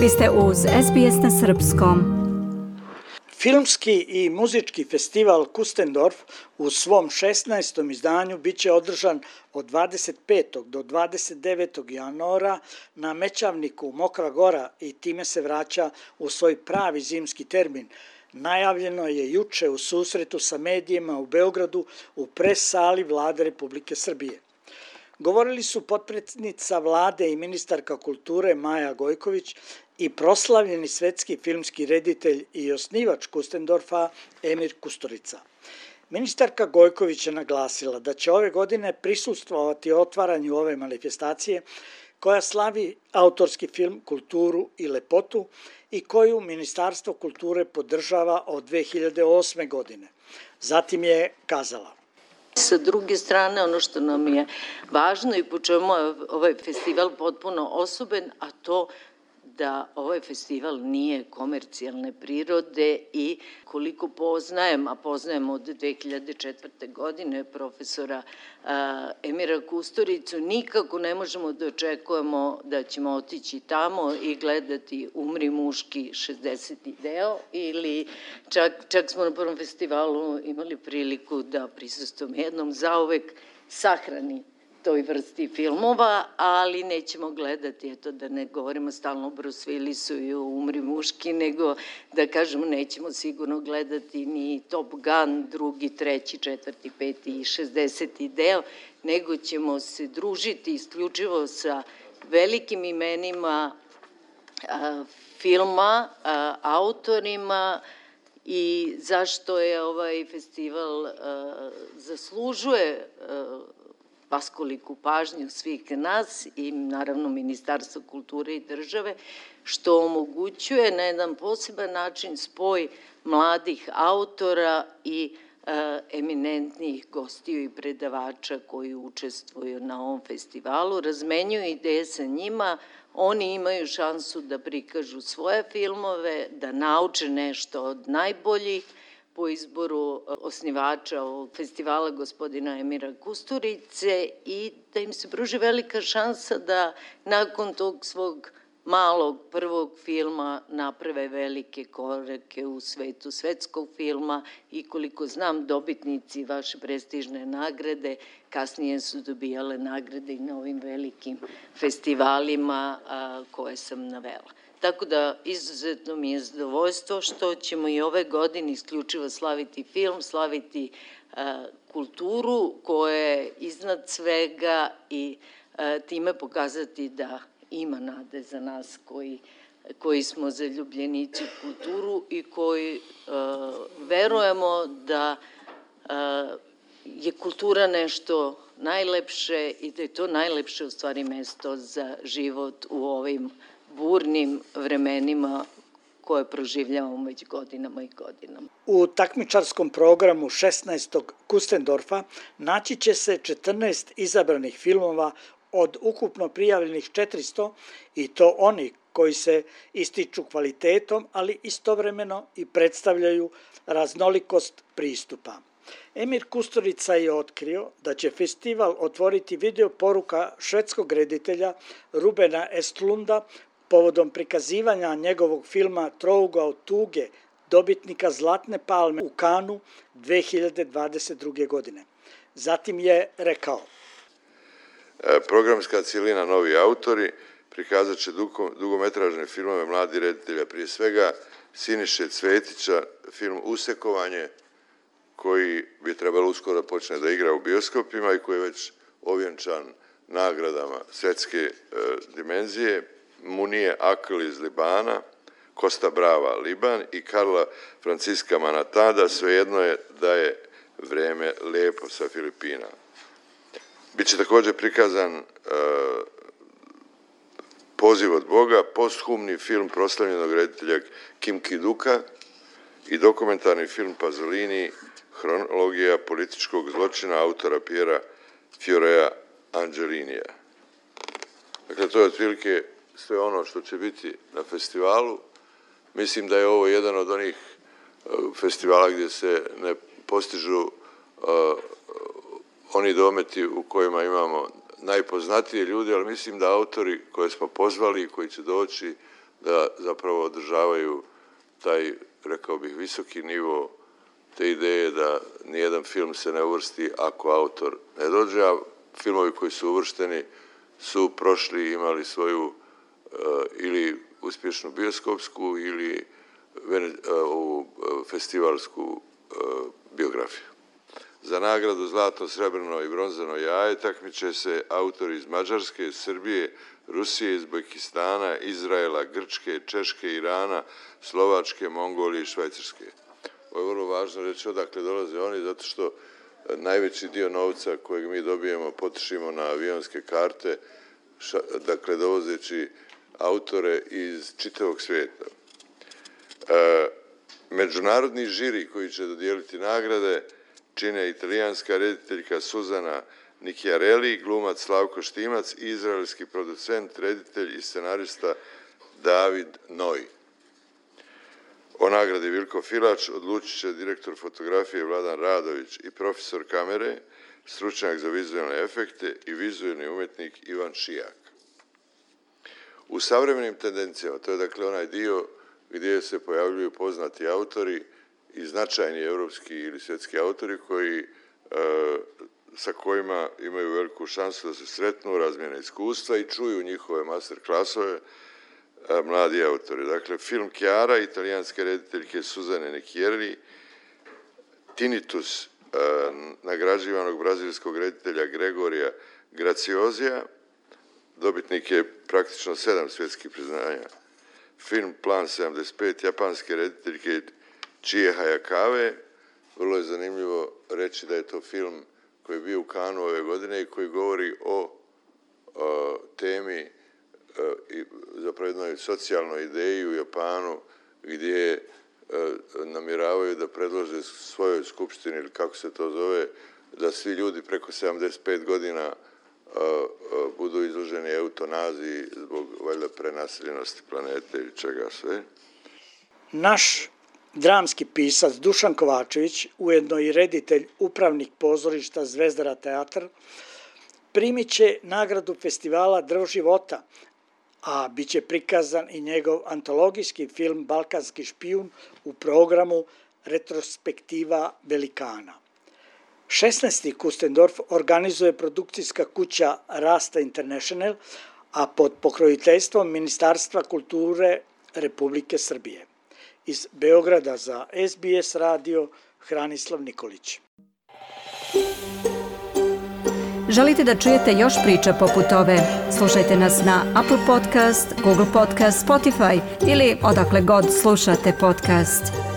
Vi ste uz SBS na Srpskom. Filmski i muzički festival Kustendorf u svom 16. izdanju biće održan od 25. do 29. januara na Mećavniku Mokra Gora i time se vraća u svoj pravi zimski termin. Najavljeno je juče u susretu sa medijima u Beogradu u pres sali vlade Republike Srbije. Govorili su potpredsednica vlade i ministarka kulture Maja Gojković i proslavljeni svetski filmski reditelj i osnivač Kustendorfa Emir Kusturica. Ministarka Gojković je naglasila da će ove godine prisustvovati otvaranju ove manifestacije koja slavi autorski film, kulturu i lepotu i koju Ministarstvo kulture podržava od 2008. godine. Zatim je kazala Sa druge strane, ono što nam je važno i po čemu je ovaj festival potpuno osoben, a to da ovaj festival nije komercijalne prirode i koliko poznajem, a poznajem od 2004. godine profesora Emira Kusturicu, nikako ne možemo da očekujemo da ćemo otići tamo i gledati Umri muški 60. deo ili čak, čak smo na prvom festivalu imali priliku da prisustujemo jednom zauvek sahrani toj vrsti filmova, ali nećemo gledati, eto da ne govorimo stalno o Bruce Willisu i o Umri muški, nego da kažemo nećemo sigurno gledati ni Top Gun, drugi, treći, četvrti, peti i šestdeseti deo, nego ćemo se družiti isključivo sa velikim imenima a, filma, a, autorima, i zašto je ovaj festival a, zaslužuje a, vaskoliku pažnju svih nas i naravno Ministarstva kulture i države, što omogućuje na jedan poseban način spoj mladih autora i e, eminentnih gostiju i predavača koji učestvuju na ovom festivalu, razmenjuju ideje sa njima, oni imaju šansu da prikažu svoje filmove, da nauče nešto od najboljih, po izboru e, osnivača ovog festivala gospodina Emira Kusturice i da im se pruži velika šansa da nakon tog svog malog prvog filma naprave velike korake u svetu svetskog filma i koliko znam dobitnici vaše prestižne nagrade kasnije su dobijale nagrade i na ovim velikim festivalima a, koje sam navela. Tako da izuzetno mi je zadovoljstvo što ćemo i ove godine isključivo slaviti film, slaviti a, kulturu koja je iznad svega i a, time pokazati da ima nade za nas koji koji smo zaljubljenici u kulturu i koji uh, verujemo da uh, je kultura nešto najlepše i da je to najlepše u stvari mesto za život u ovim burnim vremenima koje proživljavamo već godinama i godinama. U takmičarskom programu 16. Kustendorfa naći će se 14 izabranih filmova od ukupno prijavljenih 400 i to oni koji se ističu kvalitetom, ali istovremeno i predstavljaju raznolikost pristupa. Emir Kusturica je otkrio da će festival otvoriti video poruka švedskog reditelja Rubena Estlunda povodom prikazivanja njegovog filma Trouga od tuge, dobitnika Zlatne palme u Kanu 2022. godine. Zatim je rekao – E, programska cijelina Novi autori prikazat će dugometražne filmove mladi reditelja, prije svega Siniše Cvetića, film Usekovanje, koji bi trebalo uskoro da počne da igra u bioskopima i koji je već ovjenčan nagradama svetske e, dimenzije, Munije Akl iz Libana, Kosta Brava Liban i Karla Franciska Manatada, svejedno je da je vreme lepo sa Filipina. Biće takođe prikazan uh, Poziv od Boga, posthumni film proslavljenog reditelja Kim Kiduka i dokumentarni film Pazolini, hronologija političkog zločina autora Pjera Fiorea Angelinija. Dakle, to je otprilike sve ono što će biti na festivalu. Mislim da je ovo jedan od onih festivala gdje se ne postižu uh, oni dometi u kojima imamo najpoznatije ljude, ali mislim da autori koje smo pozvali, koji će doći, da zapravo održavaju taj, rekao bih, visoki nivo te ideje da nijedan film se ne uvrsti ako autor ne dođe, a filmovi koji su uvršteni su prošli i imali svoju ili uspješnu bioskopsku ili ovu uh, festivalsku biografiju. Za nagradu Zlato, Srebrno i Bronzano jaje takmiče se autori iz Mađarske, Srbije, Rusije, Uzbekistana, Izraela, Grčke, Češke, Irana, Slovačke, Mongolije i Švajcarske. Ovo je vrlo važno reći odakle dolaze oni, zato što najveći dio novca kojeg mi dobijemo potrošimo na avionske karte, dakle dovozeći autore iz čitavog svijeta. E, međunarodni žiri koji će dodijeliti nagrade čine italijanska rediteljka Suzana Nikjareli, glumac Slavko Štimac i izraelski producent, reditelj i scenarista David Noj. O nagradi Vilko Filač odlučit će direktor fotografije Vladan Radović i profesor kamere, stručnjak za vizualne efekte i vizualni umetnik Ivan Šijak. U savremenim tendencijama, to je dakle onaj dio gdje se pojavljuju poznati autori i značajni evropski ili svjetski autori koji e, sa kojima imaju veliku šansu da se sretnu, razmjene iskustva i čuju njihove master klasove, mladi autori. Dakle, film Chiara, italijanske rediteljke Suzane Nekjeri, Tinitus, nagrađivanog brazilskog reditelja Gregorija Graciozija, dobitnik je praktično sedam svjetskih priznanja. Film Plan 75, japanske rediteljke Chie Hayakawe, vrlo je zanimljivo reći da je to film koji je bio u Kanu ove godine i koji govori o, o temi i zapravo jednoj socijalnoj ideji u Japanu gdje e, da predlože svojoj skupštini ili kako se to zove, da svi ljudi preko 75 godina e, e, budu izloženi eutanaziji zbog valjda prenaseljenosti planete ili čega sve. Naš dramski pisac Dušan Kovačević, ujedno i reditelj upravnik pozorišta Zvezdara teatr, primit će nagradu festivala Drv života a bit će prikazan i njegov antologijski film Balkanski špijun u programu Retrospektiva Velikana. 16. Kustendorf organizuje produkcijska kuća Rasta International, a pod pokrojiteljstvom Ministarstva kulture Republike Srbije. Iz Beograda za SBS radio Hranislav Nikolić. Želite da čujete još priča poput ove? Slušajte nas na Apple Podcast, Google Podcast, Spotify ili odakle god slušate podcast.